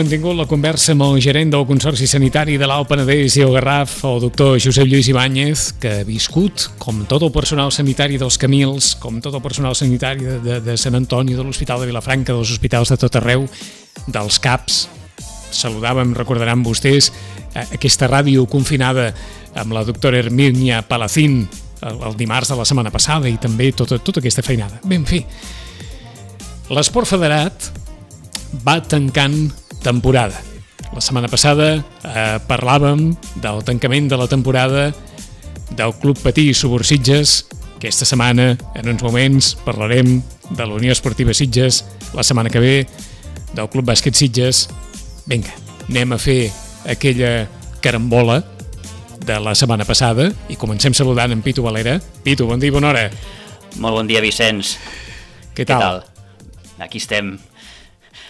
Mantingut la conversa amb el gerent del Consorci Sanitari de l'Alt Penedès i el Garraf, el doctor Josep Lluís Ibáñez, que ha viscut, com tot el personal sanitari dels Camils, com tot el personal sanitari de, de, de Sant Antoni, de l'Hospital de Vilafranca, dels hospitals de tot arreu, dels CAPs. Saludàvem, recordaran vostès, eh, aquesta ràdio confinada amb la doctora Hermínia Palacín el, el dimarts de la setmana passada i també tota, tota aquesta feinada. Ben fi, l'esport federat va tancant temporada. La setmana passada eh, parlàvem del tancament de la temporada del Club Patí i Subursitges. Aquesta setmana, en uns moments, parlarem de la Unió Esportiva Sitges. La setmana que ve, del Club Bàsquet Sitges. Vinga, anem a fer aquella carambola de la setmana passada i comencem saludant en Pitu Valera. Pitu, bon dia i bona hora. Molt bon dia, Vicenç. Què tal? Què tal? Aquí estem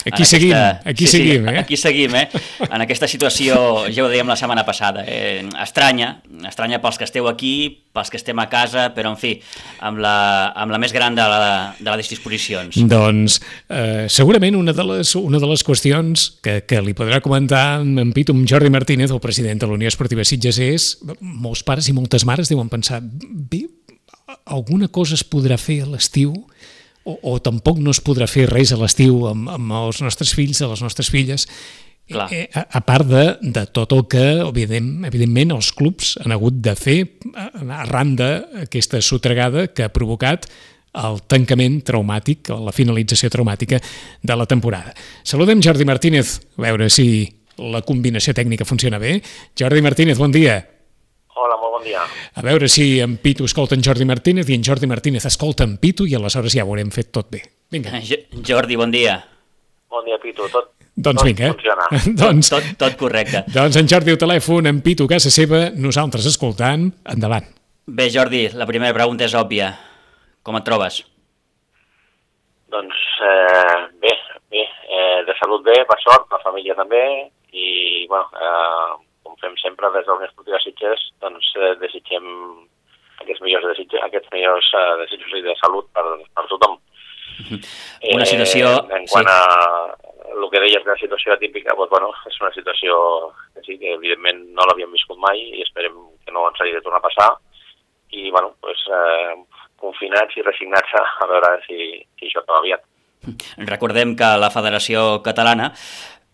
Aquí seguim, aquí sí, seguim, sí, eh? Aquí seguim, eh? En aquesta situació, ja ho dèiem la setmana passada, eh? estranya, estranya pels que esteu aquí, pels que estem a casa, però en fi, amb la, amb la més gran de, la, de les disposicions. Doncs eh, segurament una de les, una de les qüestions que, que li podrà comentar en Pitu, amb Jordi Martínez, el president de la Unió Esportiva Sitges, és molts pares i moltes mares deuen pensar bé, alguna cosa es podrà fer a l'estiu o, o tampoc no es podrà fer res a l'estiu amb, amb els nostres fills, a les nostres filles, Clar. Eh, a, a part de, de tot el que, evident, evidentment, els clubs han hagut de fer arran d'aquesta sotregada que ha provocat el tancament traumàtic, la finalització traumàtica de la temporada. Saludem Jordi Martínez, a veure si la combinació tècnica funciona bé. Jordi Martínez, bon dia. Hola, molt bon dia. A veure si en Pitu escolta en Jordi Martínez i en Jordi Martínez escolta en Pitu i aleshores ja ho haurem fet tot bé. Vinga. Jo- Jordi, bon dia. Bon dia, Pitu. Tot, Doncs tot vinga. funciona. doncs, Tot, tot correcte. doncs en Jordi al telèfon, en Pitu a casa seva, nosaltres escoltant, endavant. Bé, Jordi, la primera pregunta és òbvia. Com et trobes? Doncs eh, bé, bé, eh, de salut bé, per sort, la família també, i bueno, eh, fem sempre des de la Unió Esportiva Sitges, doncs eh, desitgem aquests millors desitjos, aquests millors eh, desitjos de salut per, per tothom. Una situació- Eh, en quant sí. a el que deies de la situació atípica, doncs, bueno, és una situació que sí que evidentment no l'havíem viscut mai i esperem que no ens hagi de tornar a passar i bueno, doncs, eh, confinats i resignats a, veure si, si això acaba aviat. Recordem que la Federació Catalana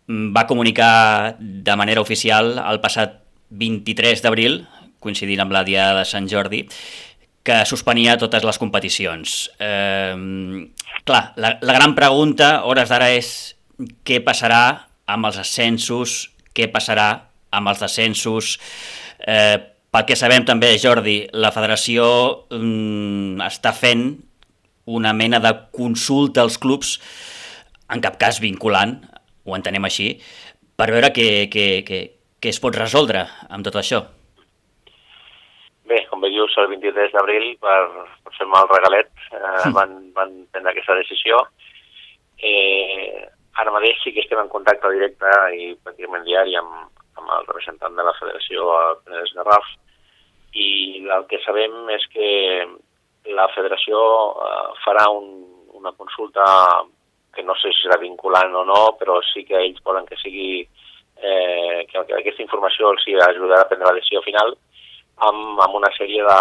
va comunicar de manera oficial el passat 23 d'abril, coincidint amb la Diada de Sant Jordi, que suspenia totes les competicions. Eh, clar, la, la gran pregunta, hores d'ara, és què passarà amb els ascensos, què passarà amb els descensos, eh, pel que sabem també, Jordi, la federació mm, està fent una mena de consulta als clubs, en cap cas vinculant, ho entenem així, per veure què, què, què, què es pot resoldre amb tot això. Bé, com bé dius, el 23 d'abril, per, per fer-me el regalet, eh, van, van prendre aquesta decisió. Eh, ara mateix sí que estem en contacte directe i pràcticament diari amb, amb el representant de la federació, Penedès Garraf, i el que sabem és que la federació eh, farà un, una consulta que no sé si serà vinculant o no, però sí que ells volen que sigui eh, que, que aquesta informació els ajudarà a prendre la decisió final amb, amb una sèrie de,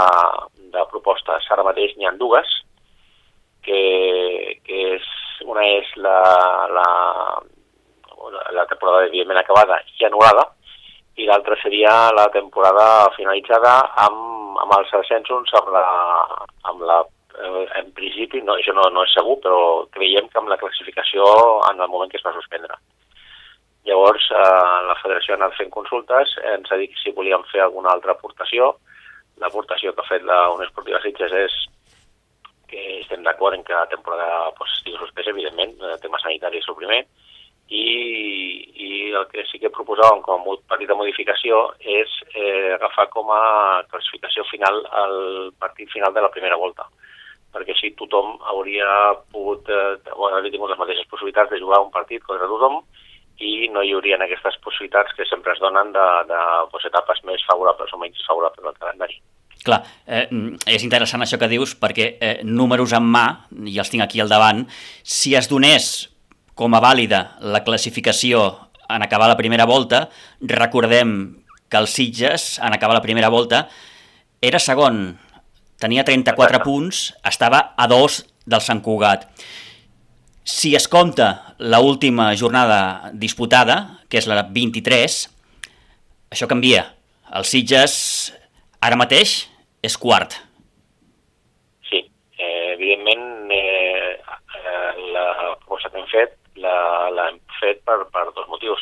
de propostes. Ara mateix n'hi ha dues, que, que és, una és la, la, la temporada evidentment acabada i anul·lada, i l'altra seria la temporada finalitzada amb, amb els ascensos, amb la, amb la eh, en principi, no, això no, no és segur, però creiem que amb la classificació en el moment que es va suspendre. Llavors, eh, la federació ha anat fent consultes, ens ha dit si volíem fer alguna altra aportació. L'aportació que ha fet la Unió Esportiva Sitges és que estem d'acord en que la temporada pues, estigui suspesa, evidentment, el tema sanitari és el primer, i, i el que sí que proposàvem com a petita modificació és eh, agafar com a classificació final el partit final de la primera volta perquè així tothom hauria pogut, eh, bueno, hauria tingut les mateixes possibilitats de jugar un partit contra tothom i no hi haurien aquestes possibilitats que sempre es donen de, de pues, etapes més favorables o menys favorables al calendari. Clar, eh, és interessant això que dius perquè eh, números en mà, i els tinc aquí al davant, si es donés com a vàlida la classificació en acabar la primera volta. Recordem que el Sitges, en acabar la primera volta, era segon, tenia 34 punts, estava a dos del Sant Cugat. Si es compta la última jornada disputada, que és la 23, això canvia. El Sitges ara mateix és quart. Sí, eh, evidentment eh, eh la proposta que hem fet l'hem fet per, per dos motius.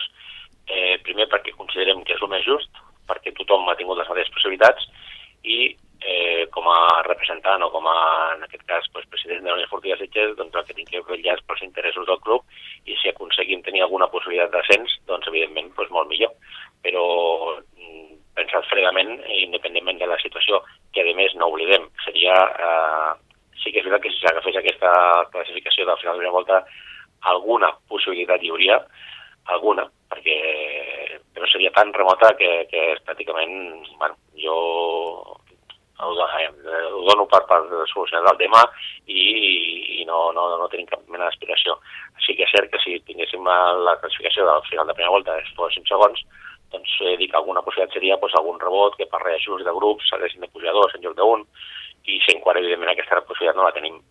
Eh, primer perquè considerem que és el més just, perquè tothom ha tingut les mateixes possibilitats i eh, com a representant o com a, en aquest cas, pues, president de la Unió Esportiva Sitges, doncs el que tinc que vetllar pels interessos del club i si aconseguim tenir alguna possibilitat d'ascens, doncs evidentment pues, molt millor. Però mm, pensat fredament, independentment de la situació, que a més no oblidem, seria... Eh, sí que és veritat que si s'agafés aquesta classificació del final de la volta, alguna possibilitat hi hauria, alguna, perquè però seria tan remota que, que és pràcticament, bueno, jo ho, ho dono per, per solucionar el tema i, i no, no, no tenim cap mena d'aspiració. Sí que és cert que si tinguéssim la classificació del final de primera volta, es fossin segons, doncs eh, dic que alguna possibilitat seria pues, algun rebot que per reajust de grups s'haguessin de pujar dos en lloc d'un, i si encara, evidentment, aquesta possibilitat no la tenim.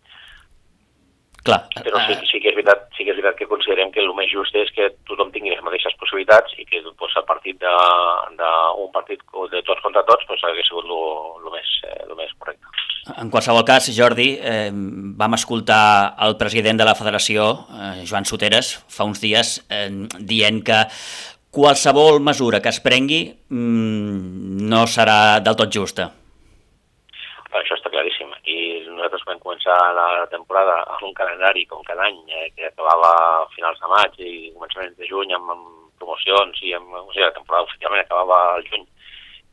Clar. Però sí, sí, que és veritat, sí que és veritat que considerem que el més just és que tothom tingui les mateixes possibilitats i que pues, el partit d'un de, partit de tots contra tots pues, hauria sigut el més, eh, més correcte. En qualsevol cas, Jordi, eh, vam escoltar el president de la federació, eh, Joan Soteres, fa uns dies, eh, dient que qualsevol mesura que es prengui mm, no serà del tot justa. Això està claríssim nosaltres vam començar la temporada amb un calendari com cada any, eh, que acabava a finals de maig i començaments de juny amb, amb promocions i amb, o sigui, la temporada oficialment acabava al juny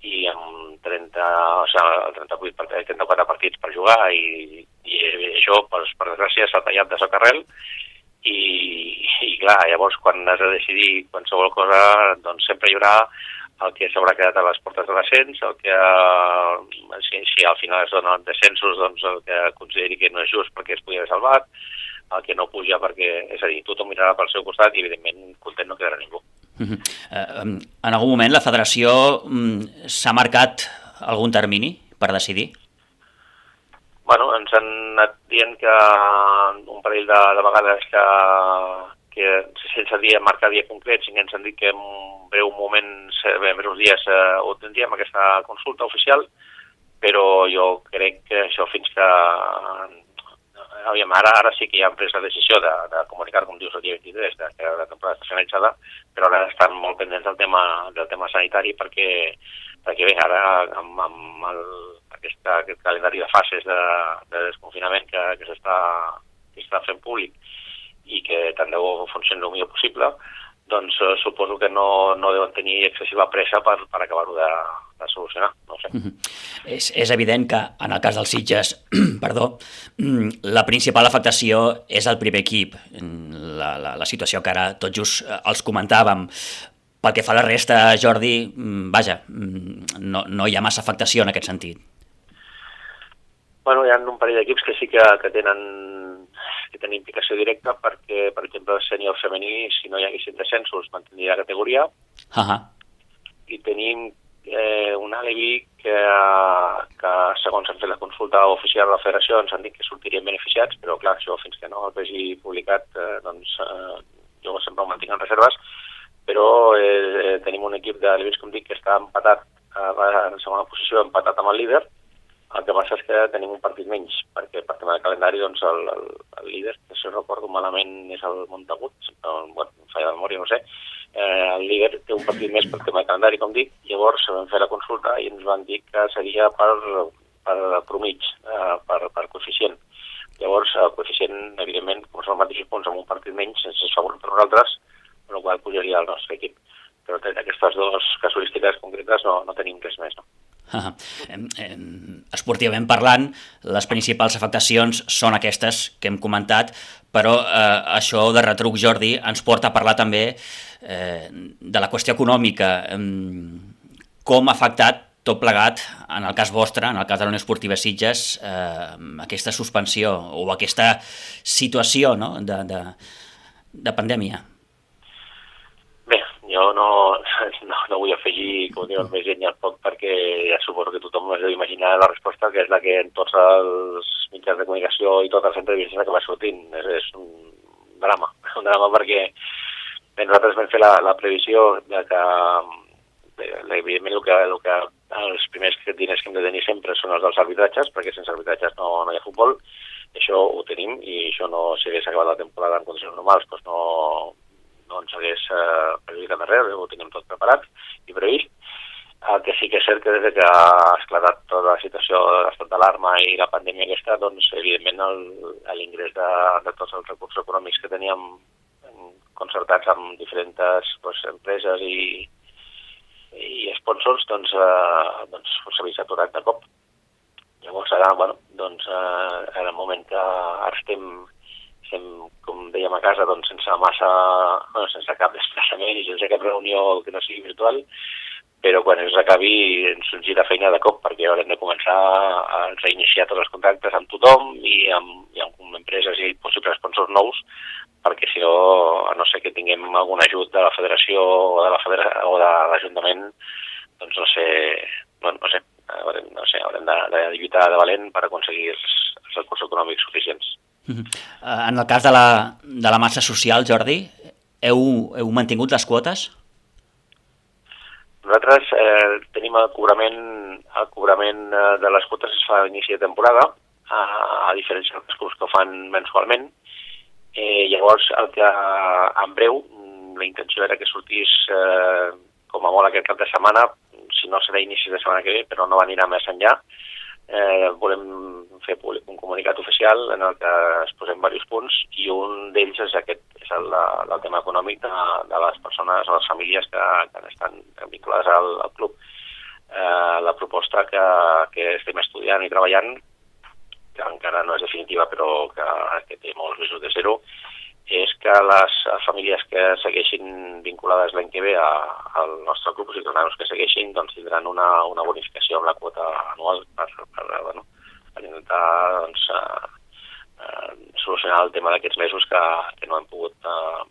i amb 30, o sigui, 38, 34 partits per jugar i, i això, per, per desgràcia, s'ha tallat de socarrel i, i clar, llavors quan has de decidir qualsevol cosa, doncs sempre hi haurà el que s'haurà quedat a les portes de l'ascens, el que, eh, si, si al final es donen descensos, doncs el que consideri que no és just perquè es podia haver salvat, el que no puja perquè, és a dir, tothom mirarà pel seu costat i evidentment content no quedarà ningú. Uh, en algun moment la federació um, s'ha marcat algun termini per decidir? Bueno, ens han anat dient que un parell de, de vegades que, que sense dir, marcar dia concret, sí que ens han dit que en breu moment, en breus dies, eh, ho tindríem aquesta consulta oficial, però jo crec que això fins que... Aviam, ara, ara sí que ja han pres la decisió de, de comunicar, com dius, el dia 23, de que la temporada està finalitzada, però ara estan molt pendents del tema, del tema sanitari perquè, perquè bé, ara amb, amb el, aquesta, aquest calendari de fases de, de desconfinament que, que s'està fent públic i que tant de bo funcioni el millor possible, doncs eh, suposo que no, no deuen tenir excessiva pressa per, per acabar-ho de, de solucionar, no sé. Mm -hmm. és, és evident que en el cas dels Sitges, perdó, la principal afectació és el primer equip, la, la, la situació que ara tot just eh, els comentàvem, pel que fa a la resta, Jordi, mm, vaja, mm, no, no hi ha massa afectació en aquest sentit. Bueno, hi ha un parell d'equips que sí que, que tenen que tenen implicació directa perquè, per exemple, el sènior femení, si no hi haguessin descensos, mantindria la categoria. Uh -huh. I tenim eh, un alibi que, que, segons hem fet la consulta oficial de la federació, ens han dit que sortirien beneficiats, però clar, això fins que no el vegi publicat, eh, doncs eh, jo sempre ho mantinc en reserves, però eh, tenim un equip de com dic, que està empatat eh, en segona posició, empatat amb el líder, el que passa és que tenim un partit menys, perquè per tema de calendari doncs, el, el, el líder, que si recordo malament és el Montagut, no, bueno, falla de memòria, no sé, eh, el líder té un partit més per tema de calendari, com dic, llavors vam fer la consulta i ens van dir que seria per, per promig, eh, per, per coeficient. Llavors, el coeficient, evidentment, com són els mateixos punts amb un partit menys, ens és favorit per nosaltres, amb la qual pujaria el nostre equip. Però d'aquestes dues casuístiques concretes no, no tenim res més, no? Esportivament parlant, les principals afectacions són aquestes que hem comentat, però eh, això de retruc, Jordi, ens porta a parlar també eh, de la qüestió econòmica. Com ha afectat tot plegat, en el cas vostre, en el cas de la Unió Esportiva Sitges, eh, aquesta suspensió o aquesta situació no? de, de, de pandèmia? Bé, jo no, no, vull afegir, com diuen, més llenya al poc perquè ja suposo que tothom es deu imaginar la resposta que és la que en tots els mitjans de comunicació i totes les entrevistes que va sortint. És, és un drama, un drama perquè bé, nosaltres vam fer la, la previsió de que evidentment el que, el que els primers diners que hem de tenir sempre són els dels arbitratges, perquè sense arbitratges no, no hi ha futbol, això ho tenim i això no, si hagués acabat la temporada en condicions normals, doncs no, ens hagués eh, perjudicat res, ho tenim tot preparat i previst. El que sí que és cert que des que ha esclatat tota la situació de l'estat d'alarma i la pandèmia aquesta, doncs evidentment l'ingrés de, de tots els recursos econòmics que teníem concertats amb diferents doncs, empreses i, i sponsors doncs, eh, doncs s'havia saturat de cop. Llavors ara, bueno, doncs eh, era el moment que ara estem, estem, com dèiem a casa, doncs sense massa, bueno, sense cap desplaçament i sense cap reunió que no sigui virtual, però quan ens acabi ens gira feina de cop perquè haurem de començar a reiniciar tots els contactes amb tothom i amb, i amb empreses i possibles sponsors nous perquè si no, a no ser que tinguem algun ajut de la federació o de la o de l'Ajuntament, doncs no sé, no, no sé, haurem, no sé, haurem de, de lluitar de valent per aconseguir els, els recursos econòmics suficients. -huh. En el cas de la, de la massa social, Jordi, heu, heu mantingut les quotes? Nosaltres eh, tenim el cobrament, el cobrament eh, de les quotes es fa a inici de temporada, a, a diferència dels clubs que ho fan mensualment, Eh, llavors, el que en breu, la intenció era que sortís eh, com a molt aquest cap de setmana, si no serà inici de setmana que ve, però no anirà més enllà. Eh, volem fer públic un comunicat oficial en el que es posem diversos punts i un d'ells és aquest, és el, el tema econòmic de, de les persones o les famílies que, que estan vinculades al, al club. Eh, la proposta que, que estem estudiant i treballant que encara no és definitiva però que, que té molts mesos de zero, és que les famílies que segueixin vinculades l'any que ve a, al nostre club, i ciutadans que segueixin, doncs tindran una, una bonificació amb la quota anual per, per, bueno, per intentar doncs, uh, uh, solucionar el tema d'aquests mesos que, que no hem pogut uh,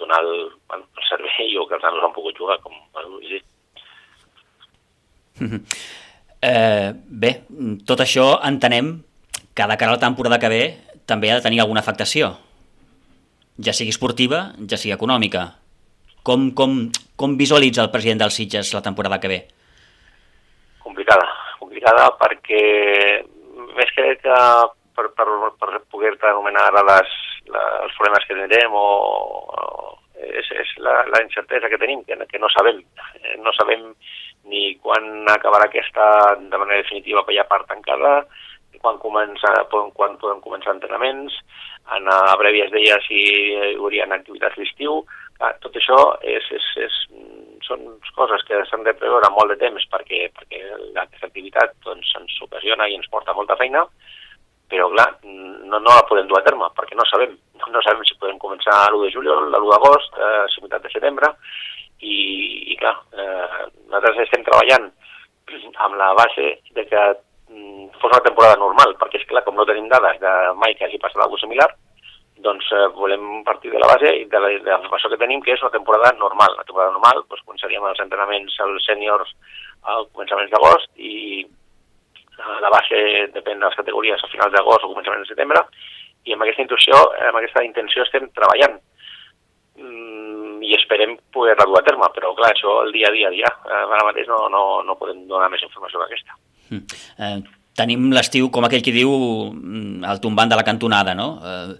donar el, bueno, el servei o que els nanos han pogut jugar, com bueno, dir. Eh, bé, tot això entenem que de cara a la temporada que ve també ha de tenir alguna afectació, ja sigui esportiva, ja sigui econòmica. Com, com, com visualitza el president dels Sitges la temporada que ve? Complicada, complicada perquè més que, que per, per, per poder-te anomenar ara les, les, els problemes que tindrem o, o és, és la, la incertesa que tenim, que, que no sabem. Eh, no sabem ni quan acabarà aquesta de manera definitiva per ja part tancada, quan, comença, quan podem començar entrenaments, en a Brevi es deia si hi haurien activitats d'estiu, tot això és, és, és, són coses que s'han de preveure molt de temps perquè, perquè aquesta activitat doncs, ens ocasiona i ens porta molta feina, però clar, no, no la podem dur a terme perquè no sabem, no sabem si podem començar l'1 de juliol, l'1 d'agost, eh, si meitat de setembre, i, i clar, eh, nosaltres estem treballant amb la base de que fos una temporada normal, perquè és clar, com no tenim dades de mai que hagi passat alguna similar, doncs eh, volem partir de la base i de la, de la informació que tenim, que és una temporada normal. La temporada normal, doncs, començaríem els entrenaments als sèniors al començament d'agost i la, la base depèn de les categories a finals d'agost o començament de setembre, i amb aquesta intuïció, amb aquesta intenció estem treballant mm, i esperem poder dur a terme, però clar, això el dia a dia, dia. Eh, ara mateix no, no, no podem donar més informació que aquesta. Mm. Eh, tenim l'estiu, com aquell que diu, mm, el tombant de la cantonada, no? Eh,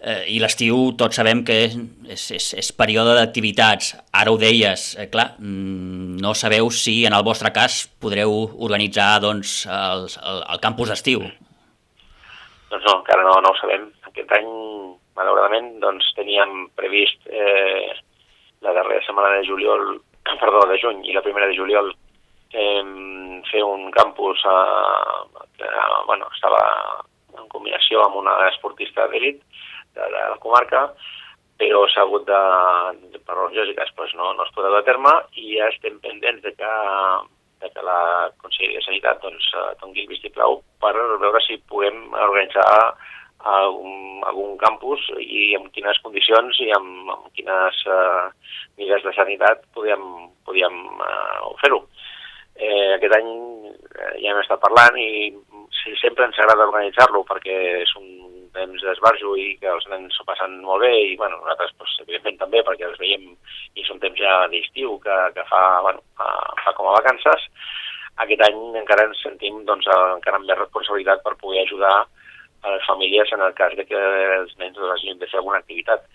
eh, I l'estiu tots sabem que és, és, és, és període d'activitats. Ara ho deies, eh, clar, mm, no sabeu si en el vostre cas podreu organitzar doncs, el, el, el campus d'estiu. Doncs no, encara no, no ho sabem. Aquest any, malauradament, doncs, teníem previst eh, la darrera setmana de juliol, perdó, de juny i la primera de juliol eh, fer un campus a, que bueno, estava en combinació amb una esportista d'elit de, de la comarca, però s'ha hagut de, de, per raons lògiques, pues no, no es pot dur a terme i ja estem pendents de que, de que la Conselleria de Sanitat doncs, doni el vistiplau per veure si podem organitzar algun, algun campus i amb quines condicions i amb, amb quines eh, ni des de sanitat podíem, podíem uh, fer-ho. Eh, aquest any eh, ja hem estat parlant i sempre ens agrada organitzar-lo perquè és un temps d'esbarjo i que els nens s'ho passen molt bé i bueno, nosaltres pues, evidentment també perquè els veiem i són temps ja d'estiu que, que fa, bueno, fa, fa com a vacances. Aquest any encara ens sentim doncs, encara amb més responsabilitat per poder ajudar a les famílies en el cas de que els nens doncs, hagin de fer alguna activitat.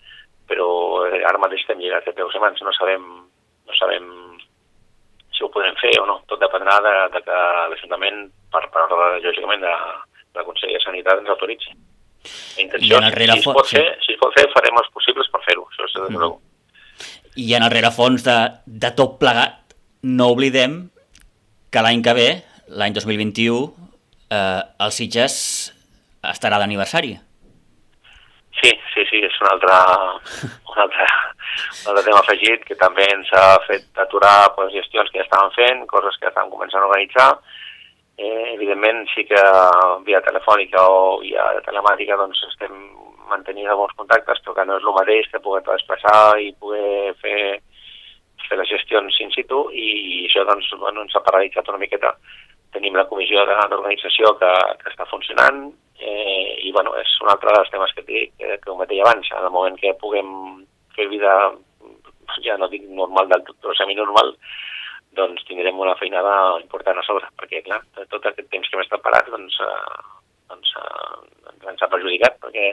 Però eh, ara mateix estem lligats de peus i mans, no sabem, no sabem si ho podem fer o no. Tot dependrà de, de que l'Ajuntament, per part, lògicament, de, de la Consell de Sanitat ens autoritzi. La intenció, I en el si, es pot fer, si es pot fer, farem els possibles per fer-ho, això és de mm. I en el rerefons de, de tot plegat, no oblidem que l'any que ve, l'any 2021, eh, el Sitges estarà d'aniversari. Sí, sí, sí, és un altre, un altre, un altre tema afegit que també ens ha fet aturar pues, gestions que ja estaven fent, coses que estan començant a organitzar. Eh, evidentment sí que via telefònica o via telemàtica doncs estem mantenint alguns contactes, però que no és el mateix que poder desplaçar i poder fer, fer les gestions in situ i això doncs, bueno, ens ha paralitzat una miqueta. Tenim la comissió d'organització que, que està funcionant, eh, i bueno, és un altre dels temes que, que, que ho deia abans, en el moment que puguem fer vida, ja no dic normal del tot, però semi-normal, doncs tindrem una feinada important a sobre, perquè clar, tot aquest temps que hem estat parats doncs, eh, doncs eh, ens ha perjudicat, perquè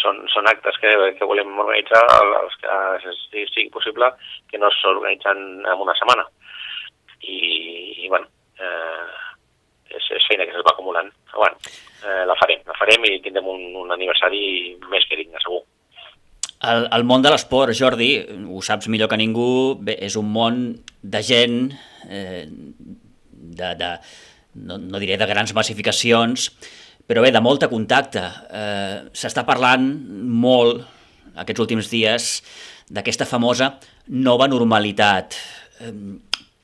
són, són actes que, que volem organitzar els que sigui possible que no s'organitzen en una setmana. I, i bueno, eh, és, és feina que se'ls va acumulant. Però, bueno, eh, la farem, la farem i tindrem un, un aniversari més que digne, segur. El, el món de l'esport, Jordi, ho saps millor que ningú, bé, és un món de gent, eh, de, de, no, no diré de grans massificacions, però bé, de molta contacte. Eh, S'està parlant molt aquests últims dies d'aquesta famosa nova normalitat. Eh,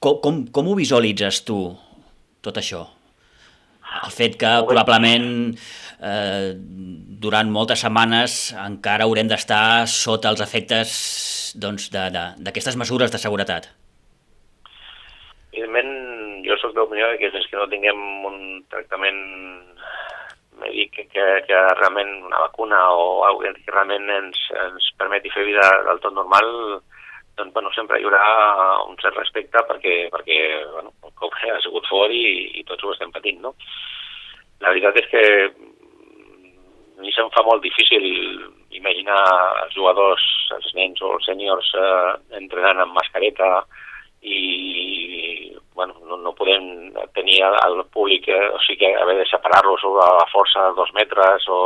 com, com, com ho visualitzes tu, tot això? El fet que probablement eh, durant moltes setmanes encara haurem d'estar sota els efectes doncs, d'aquestes doncs, mesures de seguretat. Evidentment, jo sóc d'opinió que fins que no tinguem un tractament mèdic que, que, que realment una vacuna o alguna que realment ens, ens permeti fer vida del tot normal, doncs bueno, sempre hi haurà un cert respecte perquè, perquè bueno, el cop ha sigut fort i, i tots ho estem patint, no? La veritat és que mi se'm fa molt difícil imaginar els jugadors, els nens o els sèniors eh, entrenant amb mascareta i bueno, no, no podem tenir al públic, eh, o sigui, haver de separar-los a la força de dos metres o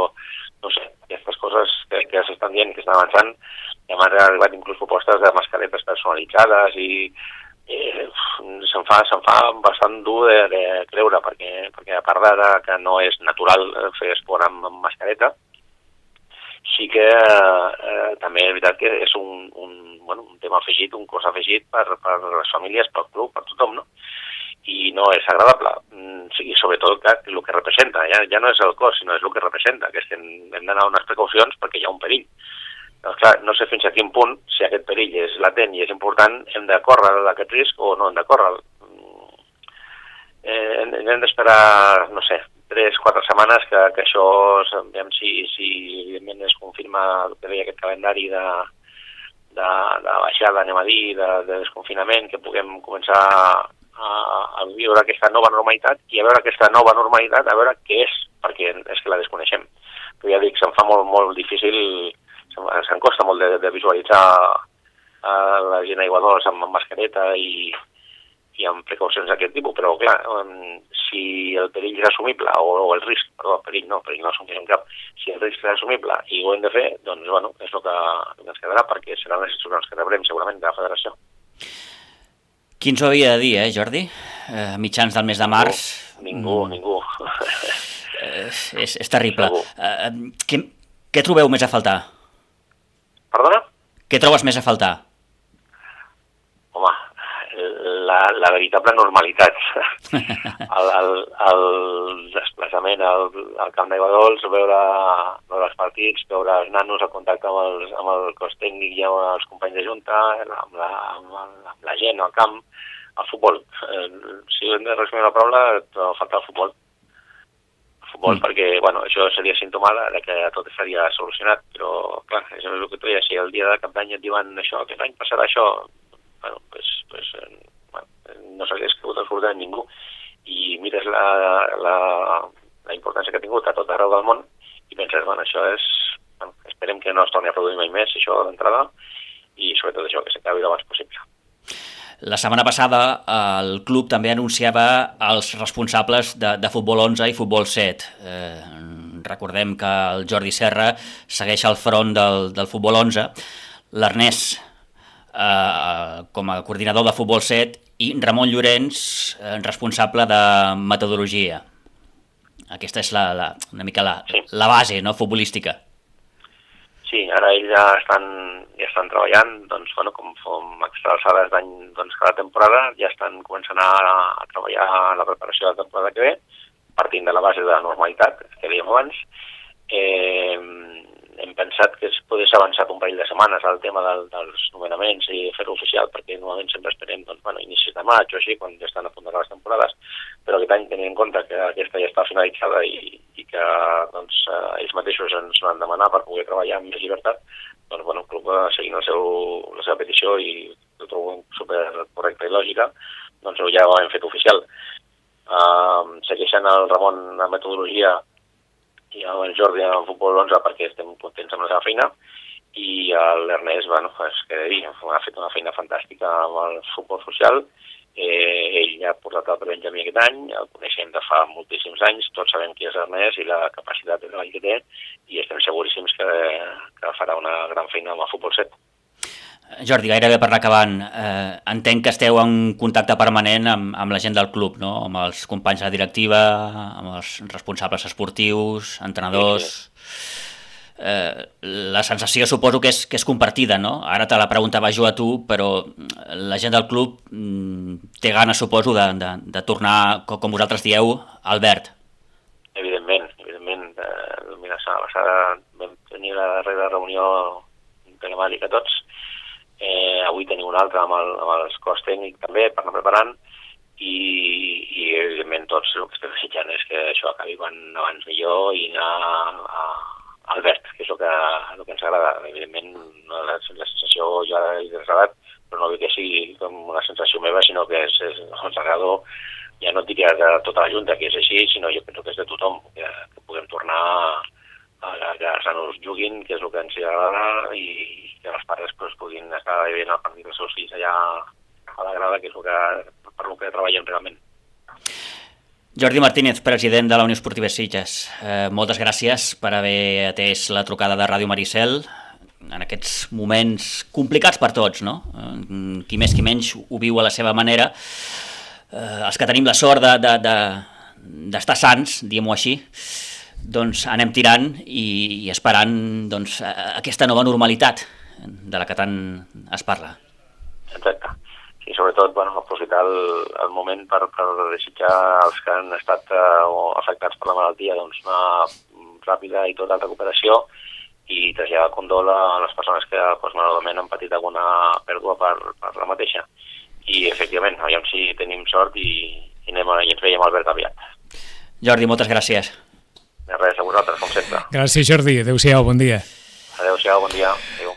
no sé, aquestes coses que, que s'estan dient que estan avançant, m'han arribat inclús propostes de mascaretes personalitzades i eh, se'm fa, se'm fa bastant dur de, de creure, perquè, perquè a part de que no és natural fer esport amb, amb mascareta, sí que eh, també és veritat que és un, un, bueno, un tema afegit, un cos afegit per, per les famílies, pel club, per tothom, no? i no és agradable. Mm, sí, sobretot que el que representa, ja, ja no és el cos, sinó és el que representa, que hem, hem d'anar a unes precaucions perquè hi ha un perill. Doncs clar, no sé fins a quin punt, si aquest perill és latent i és important, hem de córrer d'aquest risc o no hem de córrer. Eh, hem d'esperar, no sé, tres, quatre setmanes que, que això, veiem si, si evidentment es confirma el que deia aquest calendari de, de, de baixada, anem a dir, de, de desconfinament, que puguem començar a, a viure aquesta nova normalitat i a veure aquesta nova normalitat, a veure què és, perquè és que la desconeixem. Però ja dic, se'm fa molt, molt difícil se'n costa molt de, de visualitzar uh, la gent aiguadors amb, amb mascareta i, i amb precaucions d'aquest tipus, però clar, si el perill és assumible, o, o el risc, perdó, el perill no, el perill no assumim cap, si el risc és assumible i ho hem de fer, doncs bueno, és el que, el que ens quedarà, perquè seran les instruccions que rebrem segurament de la federació. Qui ens ho havia de dir, eh, Jordi? Eh, mitjans del mes de març... Ningú, mm. ningú. eh, és, és terrible. Eh, què, què trobeu més a faltar? Perdona? Què trobes més a faltar? Home, la, la veritable normalitat. el, el, el desplaçament al, al camp d'aigua dolç, veure, veure els partits, veure els nanos, el contacte amb, els, amb el cos tècnic i amb els companys de junta, amb la, amb, amb la gent al camp, el futbol. Eh, si hem de resumir la paraula, falta el futbol futbol, mm. perquè bueno, això seria símptoma de que tot estaria solucionat, però clar, és el que tu deies, si el dia de cap d'any et diuen això, aquest any passarà això, bueno, pues, pues, eh, bueno, no s'hagués cregut absolutament ningú, i mires la, la, la importància que ha tingut a tot arreu del món i penses, bueno, això és... Bueno, esperem que no es torni a produir mai més, això d'entrada, i sobretot això, que s'acabi el més possible. La setmana passada el club també anunciava els responsables de, de Futbol 11 i Futbol 7. Eh, recordem que el Jordi Serra segueix al front del, del Futbol 11, l'Ernest eh, com a coordinador de Futbol 7 i Ramon Llorenç, eh, responsable de metodologia. Aquesta és la, la, una mica la, la base no, futbolística. Sí, ara ells ja estan, ja estan treballant, doncs, bueno, com som extralçades d'any doncs, cada temporada, ja estan començant a, a treballar la preparació de la temporada que ve, partint de la base de la normalitat, que dèiem abans. Eh, hem pensat que es podés avançar un parell de setmanes al tema del, dels nomenaments i fer-ho oficial, perquè normalment sempre esperem doncs, bueno, inicis de maig o així, quan ja estan a punt les temporades, però aquest any tenint en compte que aquesta ja està finalitzada i, i que doncs, eh, ells mateixos ens van demanar per poder treballar amb més llibertat, doncs bueno, el club seguint el seu, la seva petició i ho trobo super correcta i lògica, doncs ja ho hem fet oficial. Uh, segueixen el Ramon la metodologia i el Jordi en el futbol 11 perquè estem contents amb la seva feina i l'Ernest, bueno, és que dir, ha fet una feina fantàstica amb el futbol social eh, ell ha portat el Benjamí aquest any, el coneixem de fa moltíssims anys, tots sabem qui és Ernest i la capacitat de treball que té i estem seguríssims que, que farà una gran feina amb el futbol 7. Jordi, gairebé per anar acabant, eh, entenc que esteu en contacte permanent amb, amb la gent del club, no? amb els companys de la directiva, amb els responsables esportius, entrenadors... Sí, sí. Eh, la sensació suposo que és, que és compartida, no? Ara te la pregunta va a tu, però la gent del club mm, té ganes, suposo, de, de, de tornar, com vosaltres dieu, al verd. Evidentment, evidentment. Eh, mira, la passada vam tenir la darrera reunió telemàtica tots, Eh, avui tenim un altre amb el, amb el cos tècnic també per anar preparant i, i evidentment tots el que estem desitjant és que això acabi quan abans millor i anar a, al verd, que és el que, el que ens agrada. Evidentment la, la sensació ja he desgradat, però no vull que sigui com una sensació meva, sinó que és, és ens agrada ja no et diria de tota la Junta que és així, sinó jo penso que és de tothom, que, que puguem tornar que els nanos juguin, que és el que ens agrada, i que els pares pues, puguin estar veient el partit dels seus fills allà a la grada, que és el que, per el que treballem realment. Jordi Martínez, president de la Unió Esportiva Sitges, eh, moltes gràcies per haver atès la trucada de Ràdio Maricel en aquests moments complicats per tots, no? Eh, qui més qui menys ho viu a la seva manera. Eh, els que tenim la sort d'estar de, de, sants, diguem-ho així, doncs anem tirant i, i esperant doncs, aquesta nova normalitat de la que tant es parla. Exacte. I sobretot bueno, aprofitar el, el moment per, per desitjar als que han estat eh, afectats per la malaltia doncs, una ràpida i tota recuperació i traslladar condol a les persones que doncs, malauradament han patit alguna pèrdua per, per la mateixa. I efectivament, aviam si tenim sort i, i, anem, i ens veiem al verd aviat. Jordi, moltes gràcies. De res, a vosaltres, com sempre. Gràcies, Jordi. Adéu-siau, bon dia. Adéu-siau, bon dia. Adéu.